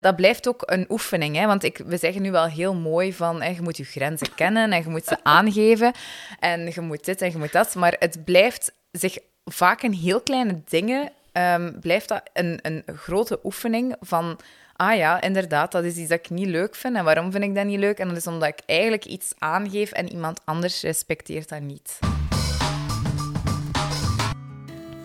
Dat blijft ook een oefening, hè? want ik, we zeggen nu wel heel mooi van hè, je moet je grenzen kennen en je moet ze aangeven en je moet dit en je moet dat, maar het blijft zich vaak in heel kleine dingen um, blijft dat een, een grote oefening van ah ja, inderdaad, dat is iets dat ik niet leuk vind. En waarom vind ik dat niet leuk? En dat is omdat ik eigenlijk iets aangeef en iemand anders respecteert dat niet.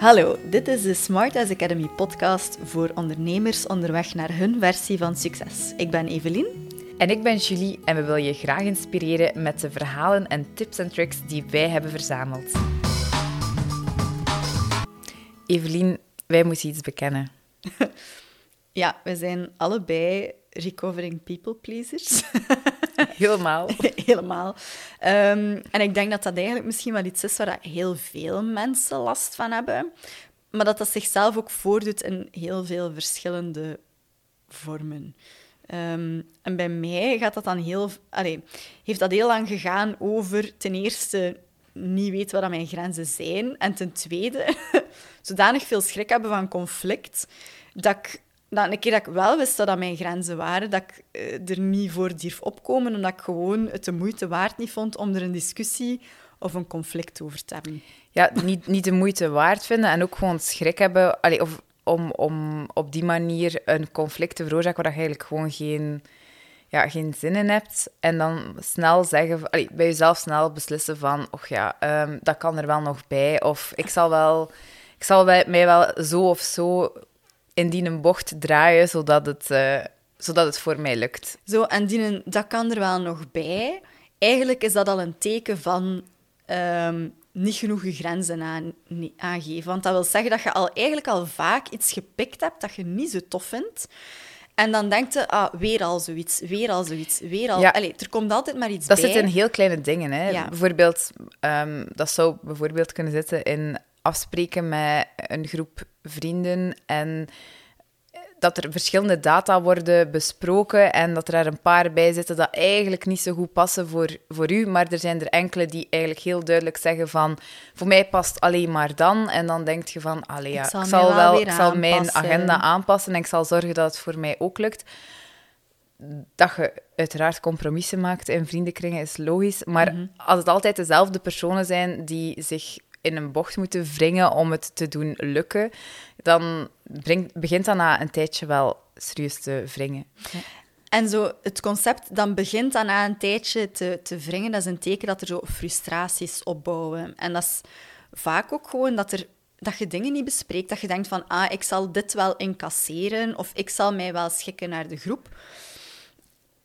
Hallo, dit is de Smart as Academy podcast voor ondernemers onderweg naar hun versie van succes. Ik ben Evelien. En ik ben Julie en we willen je graag inspireren met de verhalen en tips en tricks die wij hebben verzameld. Evelien, wij moeten iets bekennen. ja, we zijn allebei recovering people pleasers. Helemaal. Helemaal. Ehm, en ik denk dat dat eigenlijk misschien wel iets is waar heel veel mensen last van hebben. Maar dat dat zichzelf ook voordoet in heel veel verschillende vormen. Ehm, en bij mij gaat dat dan heel, allez, heeft dat heel lang gegaan over ten eerste niet weten wat mijn grenzen zijn. En ten tweede, zodanig veel schrik hebben van conflict, dat ik dat een keer dat ik wel wist dat dat mijn grenzen waren, dat ik eh, er niet voor durf opkomen, omdat ik gewoon het de moeite waard niet vond om er een discussie of een conflict over te hebben. Ja, niet, niet de moeite waard vinden en ook gewoon schrik hebben allee, of om, om op die manier een conflict te veroorzaken waar je eigenlijk gewoon geen ja, geen zin in hebt. En dan snel zeggen, bij jezelf snel beslissen van, och ja, um, dat kan er wel nog bij. Of ik zal, wel, ik zal mij wel zo of zo in die een bocht draaien, zodat het, uh, zodat het voor mij lukt. Zo, en die dat kan er wel nog bij. Eigenlijk is dat al een teken van um, niet genoeg je grenzen aan, aangeven. Want dat wil zeggen dat je al eigenlijk al vaak iets gepikt hebt dat je niet zo tof vindt. En dan denkt je, ah, weer al zoiets, weer al zoiets, weer al... Ja. Allee, er komt altijd maar iets dat bij. Dat zit in heel kleine dingen. Hè. Ja. Bijvoorbeeld, um, dat zou bijvoorbeeld kunnen zitten in afspreken met een groep vrienden en dat er verschillende data worden besproken en dat er een paar bij zitten dat eigenlijk niet zo goed passen voor, voor u, maar er zijn er enkele die eigenlijk heel duidelijk zeggen van voor mij past alleen maar dan. En dan denk je van, allee, ja, ik zal, ik zal wel, ik zal mijn agenda aanpassen en ik zal zorgen dat het voor mij ook lukt. Dat je uiteraard compromissen maakt in vriendenkringen is logisch, maar mhm. als het altijd dezelfde personen zijn die zich in een bocht moeten wringen om het te doen lukken, dan begint dat na een tijdje wel serieus te wringen. En zo het concept, dan begint dat na een tijdje te, te wringen, dat is een teken dat er zo frustraties opbouwen. En dat is vaak ook gewoon dat, er, dat je dingen niet bespreekt, dat je denkt van, ah, ik zal dit wel incasseren, of ik zal mij wel schikken naar de groep.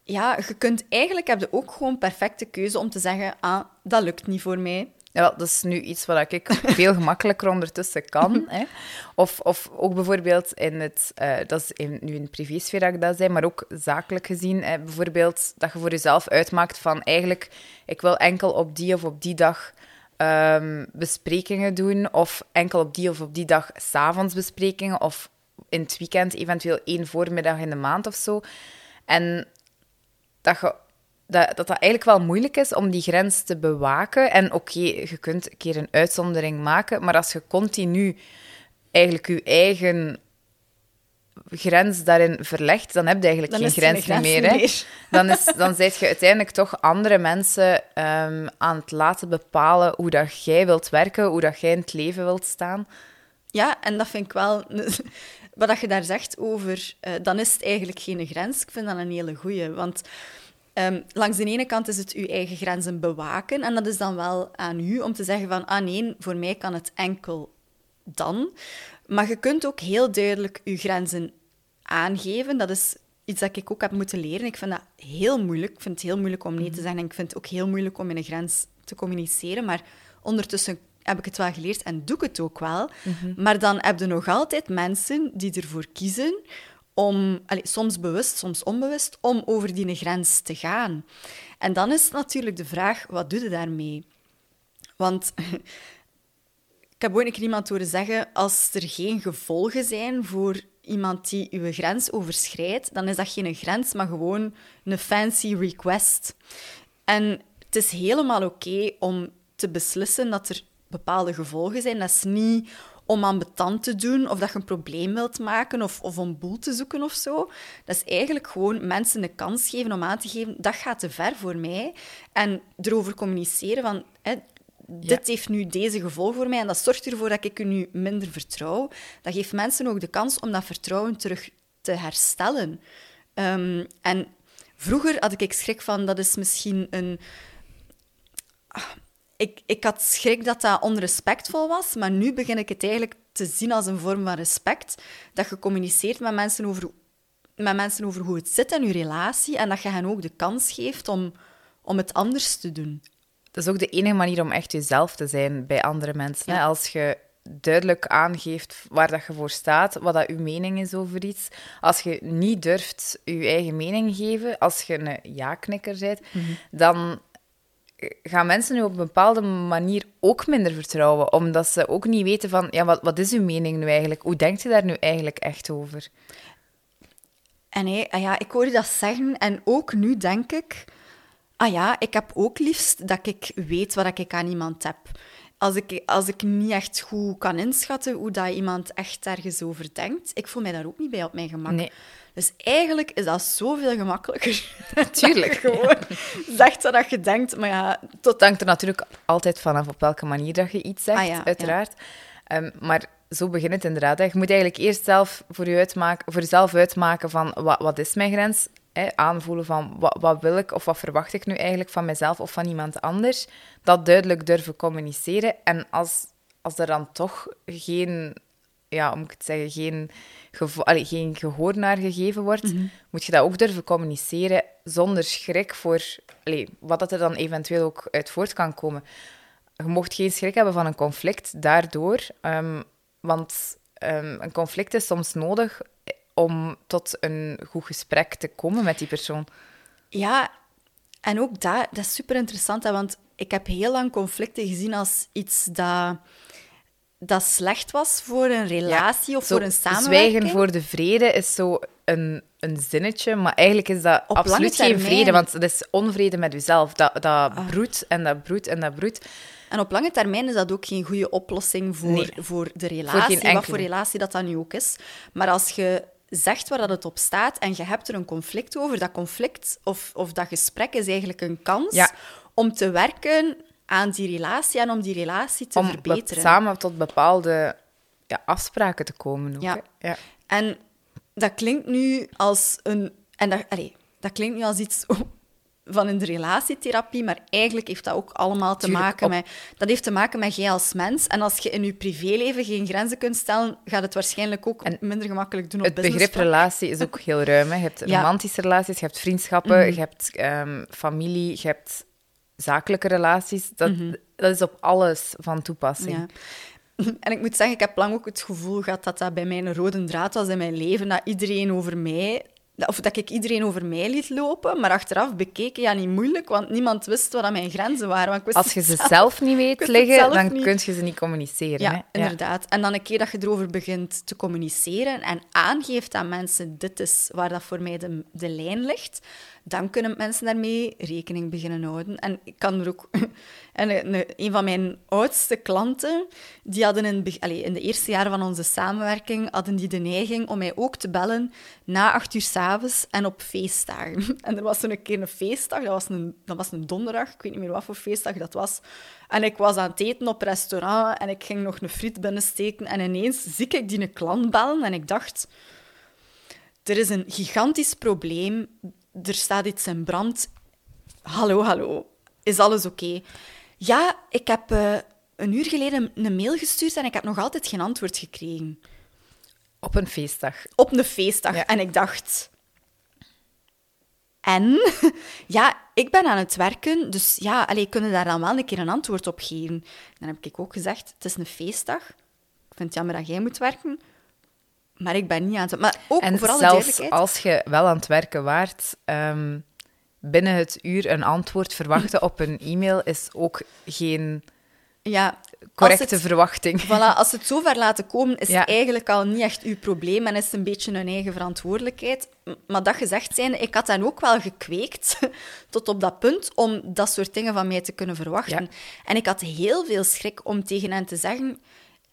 Ja, je kunt eigenlijk, heb je ook gewoon perfecte keuze om te zeggen, ah, dat lukt niet voor mij. Ja, dat is nu iets wat ik veel gemakkelijker ondertussen kan. Hè. Of, of ook bijvoorbeeld in het... Uh, dat is in, nu in de privésfeer dat ik dat zei, maar ook zakelijk gezien. Bijvoorbeeld dat je voor jezelf uitmaakt van eigenlijk, ik wil enkel op die of op die dag um, besprekingen doen, of enkel op die of op die dag s'avonds besprekingen, of in het weekend eventueel één voormiddag in de maand of zo. En dat je dat, dat dat eigenlijk wel moeilijk is om die grens te bewaken. En oké, je kunt een keer een uitzondering maken, maar als je continu eigenlijk je eigen grens daarin verlegt, dan heb je eigenlijk geen grens, meer. Hè? Dan, is, dan zijt je uiteindelijk toch andere mensen um, aan het laten bepalen hoe dat jij wilt werken, hoe dat jij in het leven wilt staan. Ja, en dat vind ik wel... Wat je daar zegt over, uh, dan is het eigenlijk geen grens. Ik vind dat een hele goeie, want Um, langs de ene kant is het uw eigen grenzen bewaken. En dat is dan wel aan u om te zeggen van, ah nee, voor mij kan het enkel dan. Maar je kunt ook heel duidelijk uw grenzen aangeven. Dat is iets dat ik ook heb moeten leren. Ik vind dat heel moeilijk. Ik vind het heel moeilijk om nee te mhm. zeggen. En ik vind het ook heel moeilijk om in een grens te communiceren. Maar ondertussen heb ik het wel geleerd en doe ik het ook wel. Mhm. Maar dan heb je nog altijd mensen die ervoor kiezen om, allez, soms bewust, soms onbewust, om over die grens te gaan. En dan is natuurlijk de vraag, wat doe je daarmee? Want ik heb ooit een keer iemand horen zeggen, als er geen gevolgen zijn voor iemand die uw grens overschrijdt, dan is dat geen grens, maar gewoon een fancy request. En het is helemaal oké om te beslissen dat er bepaalde gevolgen zijn. Dat is niet om ambetant te doen of dat je een probleem wilt maken of, of om boel te zoeken of zo. Dat is eigenlijk gewoon mensen de kans geven om aan te geven dat gaat te ver voor mij. En erover communiceren van... Hè, dit heeft nu deze gevolg voor mij en dat zorgt ervoor dat ik u nu minder vertrouw. Dat geeft mensen ook de kans om dat vertrouwen terug te herstellen. Ehm, en vroeger had ik schrik van, dat is misschien een... Ik, ik had schrik dat dat onrespectvol was, maar nu begin ik het eigenlijk te zien als een vorm van respect. Dat je communiceert met mensen over, met mensen over hoe het zit in je relatie en dat je hen ook de kans geeft om, om het anders te doen. Dat is ook de enige manier om echt jezelf te zijn bij andere mensen. Hè? Als je duidelijk aangeeft waar dat je voor staat, wat dat je mening is over iets. Als je niet durft je eigen mening geven, als je een ja-knikker bent, mhm. dan gaan mensen nu op een bepaalde manier ook minder vertrouwen, omdat ze ook niet weten van, ja, wat, wat is uw mening nu eigenlijk? Hoe denkt je daar nu eigenlijk echt over? En hey, ah ja, ik hoor je dat zeggen en ook nu denk ik, ah ja, ik heb ook liefst dat ik weet wat ik aan iemand heb. Als ik, als ik niet echt goed kan inschatten hoe dat iemand echt ergens over denkt, ik voel mij daar ook niet bij op mijn gemak. Nee. Dus eigenlijk is dat zoveel gemakkelijker. Natuurlijk. gewoon zegt wat je denkt. Maar ja, tot... Het hangt er natuurlijk altijd vanaf op welke manier dat je iets zegt, ah uiteraard. Ehm, maar zo begint het inderdaad. Je moet eigenlijk eerst zelf voor, je uitmaken, voor jezelf uitmaken van wat, wat is mijn grens? Aanvoelen van wat, wat wil ik of wat verwacht ik nu eigenlijk van mezelf of van iemand anders. Dat duidelijk durven communiceren. En als, als er dan toch geen ja, om het zeggen, geen, gevo allee, geen gehoor naar gegeven wordt, mhm. moet je dat ook durven communiceren zonder schrik voor allee, wat dat er dan eventueel ook uit voort kan komen. Je mocht geen schrik hebben van een conflict daardoor, um, want um, een conflict is soms nodig om tot een goed gesprek te komen met die persoon. Ja, en ook dat, dat is super interessant, hè, want ik heb heel lang conflicten gezien als iets dat dat slecht was voor een relatie of voor een samenwerking. Zwijgen voor de vrede is zo een, een zinnetje, maar eigenlijk is dat absoluut geen vrede, want het is onvrede met jezelf. Dat, dat ah. broedt en dat broedt en dat broedt. En op lange termijn is dat ook geen goede oplossing voor, voor de relatie, voor wat voor relatie dat dan nu ook is. Maar als je zegt waar dat het op staat en je hebt er een conflict over, dat conflict of, of dat gesprek is eigenlijk een kans om te werken aan die relatie en om die relatie te om verbeteren. Om samen tot bepaalde ja, afspraken te komen. Ook, ja. ja. En dat klinkt nu als een... En dat, allez, dat klinkt nu als iets van een relatietherapie, maar eigenlijk heeft dat ook allemaal te maken met... Dat heeft te maken met jij als mens. En als je in je privéleven geen grenzen kunt stellen, gaat het waarschijnlijk ook minder gemakkelijk doen op Het begrip relatie is ook heel ruim. Hè. Je hebt romantische relaties, je hebt vriendschappen, mhm. je hebt um, familie, je hebt zakelijke relaties, dat, mhm. dat is op alles van toepassing. Ja. En ik moet zeggen, ik heb lang ook het gevoel gehad dat dat bij mij een rode draad was in mijn leven, dat iedereen over mij of dat ik iedereen over mij liet lopen, maar achteraf bekeken, ja, niet moeilijk, want niemand wist wat mijn grenzen waren. Want Als je ze zelf, niet weet liggen, dan kun je ze niet communiceren. Ja, hè? inderdaad. En dan een keer dat je erover begint te communiceren en aangeeft aan mensen, dit is waar dat voor mij de, de lijn ligt, dan kunnen mensen daarmee rekening beginnen houden. En ik kan er ook... En een, van mijn oudste klanten, die hadden in, allez, in de eerste jaren van onze samenwerking, hadden die de neiging om mij ook te bellen na acht uur s'avonds en op feestdagen. En er was een keer een feestdag, dat was een, dat was een donderdag, ik weet niet meer wat voor feestdag dat was. En ik was aan het eten op restaurant en ik ging nog een friet binnensteken en ineens zie ik die een klant bellen en ik dacht... Er is een gigantisch probleem er staat iets in brand. Hallo, hallo. Is alles oké? Ja, ik heb uh, een uur geleden een mail gestuurd en ik heb nog altijd geen antwoord gekregen. Op een feestdag. Op een feestdag. En ik dacht... En? ja, ik ben aan het werken, dus ja, allee, kunnen daar dan wel een keer een antwoord op geven? Dan heb ik ook gezegd, het is een feestdag. Ik vind het jammer dat jij moet werken. Maar ik ben niet aan het... Maar ook en vooral zelfs als je wel aan het werken waart, um, binnen het uur een antwoord verwachten op een e-mail is ook geen ja, correcte verwachting. Voilà, als het zo ver laten komen, is het eigenlijk al niet echt uw probleem en is het een beetje hun eigen verantwoordelijkheid. Maar dat gezegd zijn, ik had dan ook wel gekweekt tot op dat punt om dat soort dingen van mij te kunnen verwachten. En ik had heel veel schrik om tegen hen te zeggen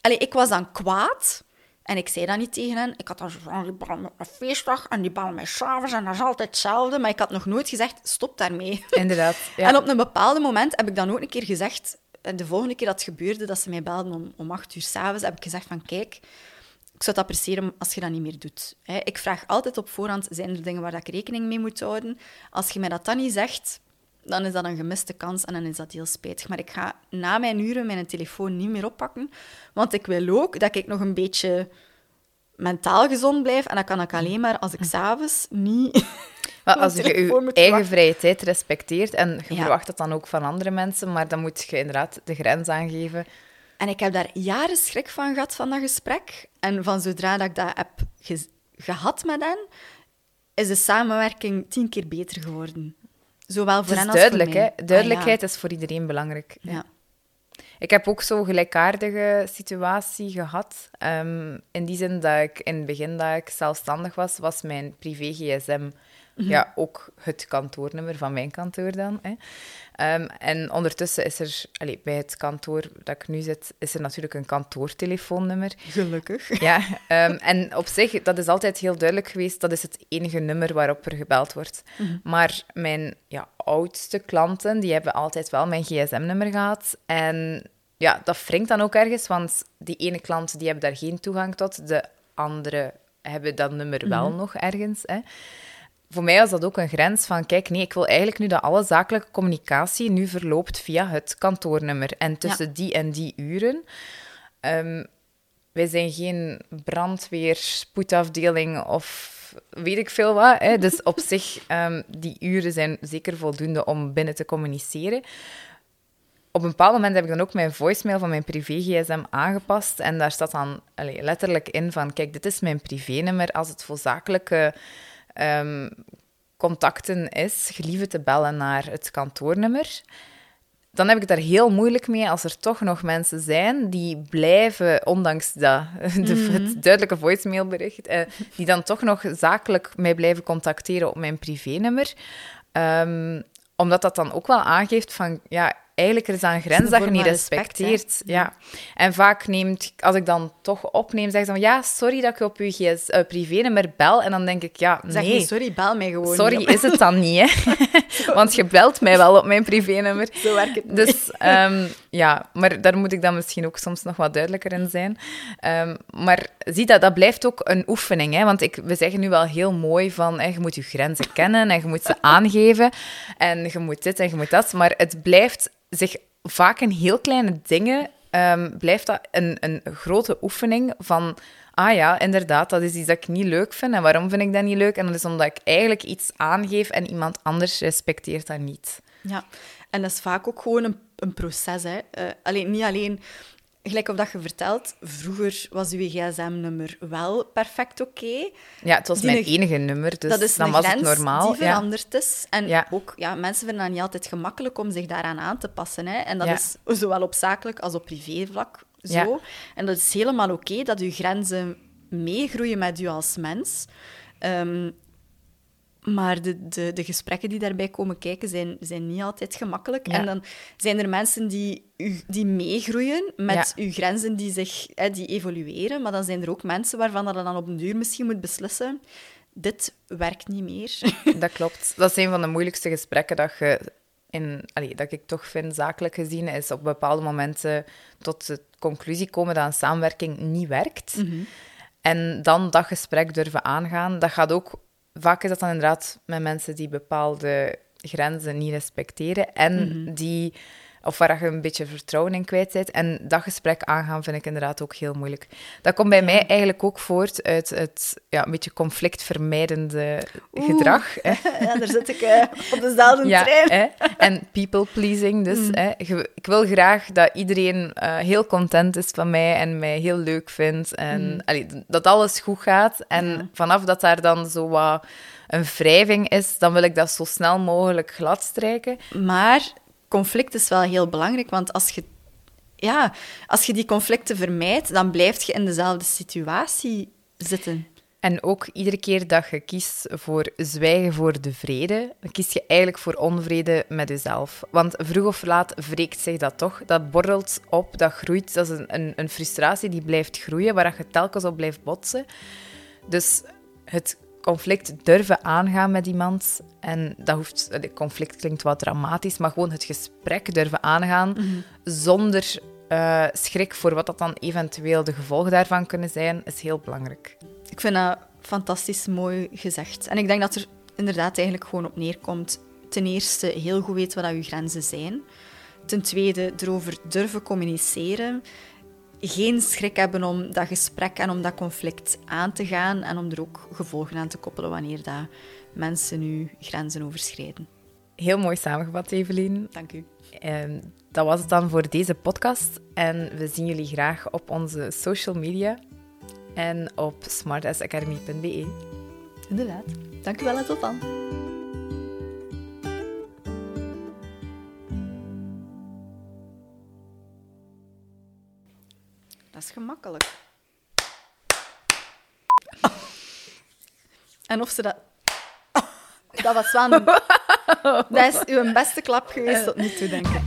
allee, ik was dan kwaad. En ik zei dat niet tegen hen. Ik had dan zo van, die met een feestdag en die bellen mij s'avonds en dat is altijd hetzelfde. Maar ik had nog nooit gezegd, stop daarmee. Inderdaad. Ja. En op een bepaald moment heb ik dan ook een keer gezegd, en de volgende keer dat het gebeurde, dat ze mij belden om, om acht uur s'avonds, heb ik gezegd van, kijk, ik zou het appreciëren als je dat niet meer doet. Ik vraag altijd op voorhand, zijn er dingen waar ik rekening mee moet houden? Als je mij dat dan niet zegt, dan is dat een gemiste kans en dan is dat heel spijtig. Maar ik ga na mijn uren mijn telefoon niet meer oppakken, want ik wil ook dat ik nog een beetje mentaal gezond blijf. En dat kan ik alleen maar als ik s'avonds niet... Maar als je je eigen wachten. vrije tijd respecteert en je Ja. verwacht dat dan ook van andere mensen, maar dan moet je inderdaad de grens aangeven. En ik heb daar jaren schrik van gehad, van dat gesprek. En van zodra dat ik dat heb ge- gehad met hen, is de samenwerking tien keer beter geworden. Zowel voor hen als duidelijk, voor mij. hè? Duidelijkheid Ah, is voor iedereen belangrijk. ja. ja. Ik heb ook zo'n gelijkaardige situatie gehad. Ehm, in die zin dat ik in het begin dat ik zelfstandig was, was mijn privé-gsm ja, ook het kantoornummer van mijn kantoor dan. Hè. Ehm, en ondertussen is er, allee, bij het kantoor dat ik nu zit, is er natuurlijk een kantoortelefoonnummer. Gelukkig. Ja, ehm, en op zich, dat is altijd heel duidelijk geweest, dat is het enige nummer waarop er gebeld wordt. Maar mijn ja, oudste klanten, die hebben altijd wel mijn gsm-nummer gehad. En ja, dat wringt dan ook ergens, want die ene klant, die hebben daar geen toegang tot. De andere hebben dat nummer wel nog ergens, hè. Voor mij was dat ook een grens van, kijk, nee, ik wil eigenlijk nu dat alle zakelijke communicatie nu verloopt via het kantoornummer. En tussen die en die uren Ehm, wij zijn geen brandweer, spoedafdeling of weet ik veel wat. Hè. Dus op zich, um, die uren zijn zeker voldoende om binnen te communiceren. Op een bepaald moment heb ik dan ook mijn voicemail van mijn privé-gsm aangepast. En daar staat dan allez, letterlijk in van, kijk, dit is mijn privénummer. Als het voor zakelijke um, contacten is, gelieve te bellen naar het kantoornummer dan heb ik het daar heel moeilijk mee als er toch nog mensen zijn die blijven, ondanks dat, de, mm -hmm. het duidelijke voicemailbericht, eh, die dan toch nog zakelijk mij blijven contacteren op mijn privénummer. Um, omdat dat dan ook wel aangeeft van, ja, eigenlijk er is aan een grens dat je niet respecteert. Respect, ja. En vaak neemt, als ik dan toch opneem, zeggen ze van, ja, sorry dat ik op uw GS, uh, privénummer bel. En dan denk ik, ja, nee. Zeg niet, sorry, bel mij gewoon. Sorry, is het dan niet, hè? Want je belt mij wel op mijn privénummer. Zo werkt het niet. Dus um, ja, maar daar moet ik dan misschien ook soms nog wat duidelijker in zijn. Um, maar zie dat, dat blijft ook een oefening, hè? Want ik, we zeggen nu wel heel mooi van, hè, je moet je grenzen kennen en je moet ze aangeven. En je moet dit en je moet dat. Maar het blijft zich vaak in heel kleine dingen um, blijft dat een, een grote oefening van... Ah ja, inderdaad, dat is iets dat ik niet leuk vind. En waarom vind ik dat niet leuk? En dat is omdat ik eigenlijk iets aangeef en iemand anders respecteert dat niet. Ja, en dat is vaak ook gewoon een, een proces. Hè. Uh, alleen, niet alleen... Gelijk op dat je vertelt, vroeger was uw gsm-nummer wel perfect oké. Okay. Ja, het was die mijn enige nummer, dus dat is dan was het normaal. die veranderd ja. is. En ja. ook, ja, mensen vinden het niet altijd gemakkelijk om zich daaraan aan te passen. Hè. En dat ja. is zowel op zakelijk als op privévlak zo. En dat is helemaal oké okay, dat uw grenzen meegroeien met u als mens. Um, maar de, de, de gesprekken die daarbij komen kijken zijn, zijn niet altijd gemakkelijk. Ja. En dan zijn er mensen die, die meegroeien met ja. uw grenzen die, zich, die evolueren. Maar dan zijn er ook mensen waarvan dat dan op een duur misschien moet beslissen... Dit werkt niet meer. Dat klopt. Dat is een van de moeilijkste gesprekken dat je... In, allee, dat ik toch vind, zakelijk gezien, is op bepaalde momenten tot de conclusie komen dat een samenwerking niet werkt. Mhm. Mm -hmm. En dan dat gesprek durven aangaan, dat gaat ook vaak is dat dan inderdaad met mensen die bepaalde grenzen niet respecteren en Mhm. mm -hmm. die, of waar je een beetje vertrouwen in kwijt bent. En dat gesprek aangaan vind ik inderdaad ook heel moeilijk. Dat komt bij mij eigenlijk ook voort uit het ja, een beetje conflictvermijdende Oeh. gedrag. Hè. Ja, daar zit ik uh, op dezelfde ja, trein. Hè. En people pleasing. Dus mm. hè. ik wil graag dat iedereen uh, heel content is van mij en mij heel leuk vindt. En mm. allee, dat alles goed gaat. En ja. vanaf dat daar dan zo wat een wrijving is, dan wil ik dat zo snel mogelijk gladstrijken. Maar conflict is wel heel belangrijk, want als je, ja, als je die conflicten vermijdt, dan blijf je in dezelfde situatie zitten. En ook iedere keer dat je kiest voor zwijgen voor de vrede, dan kies je eigenlijk voor onvrede met jezelf. Want vroeg of laat wreekt zich dat toch. Dat borrelt op, dat groeit. Dat is een, een, een frustratie die blijft groeien, waar je telkens op blijft botsen. Dus het conflict durven aangaan met iemand. En dat hoeft, het conflict klinkt wat dramatisch, maar gewoon het gesprek durven aangaan zonder uh, schrik voor wat dat dan eventueel de gevolgen daarvan kunnen zijn, is heel belangrijk. Ik vind dat fantastisch mooi gezegd. En ik denk dat er inderdaad eigenlijk gewoon op neerkomt. Ten eerste heel goed weten wat uw grenzen zijn. Ten tweede erover durven communiceren. Geen schrik hebben om dat gesprek en om dat conflict aan te gaan en om er ook gevolgen aan te koppelen wanneer dat mensen uw grenzen overschrijden. Heel mooi samengevat, Evelien. Dank u. En dat was het dan voor deze podcast. En we zien jullie graag op onze social media en op smartasacademy.be. Inderdaad. Dank u wel en tot dan. En of ze dat... Dat was wel een... Dat is uw beste klap geweest tot nu toe, denk ik.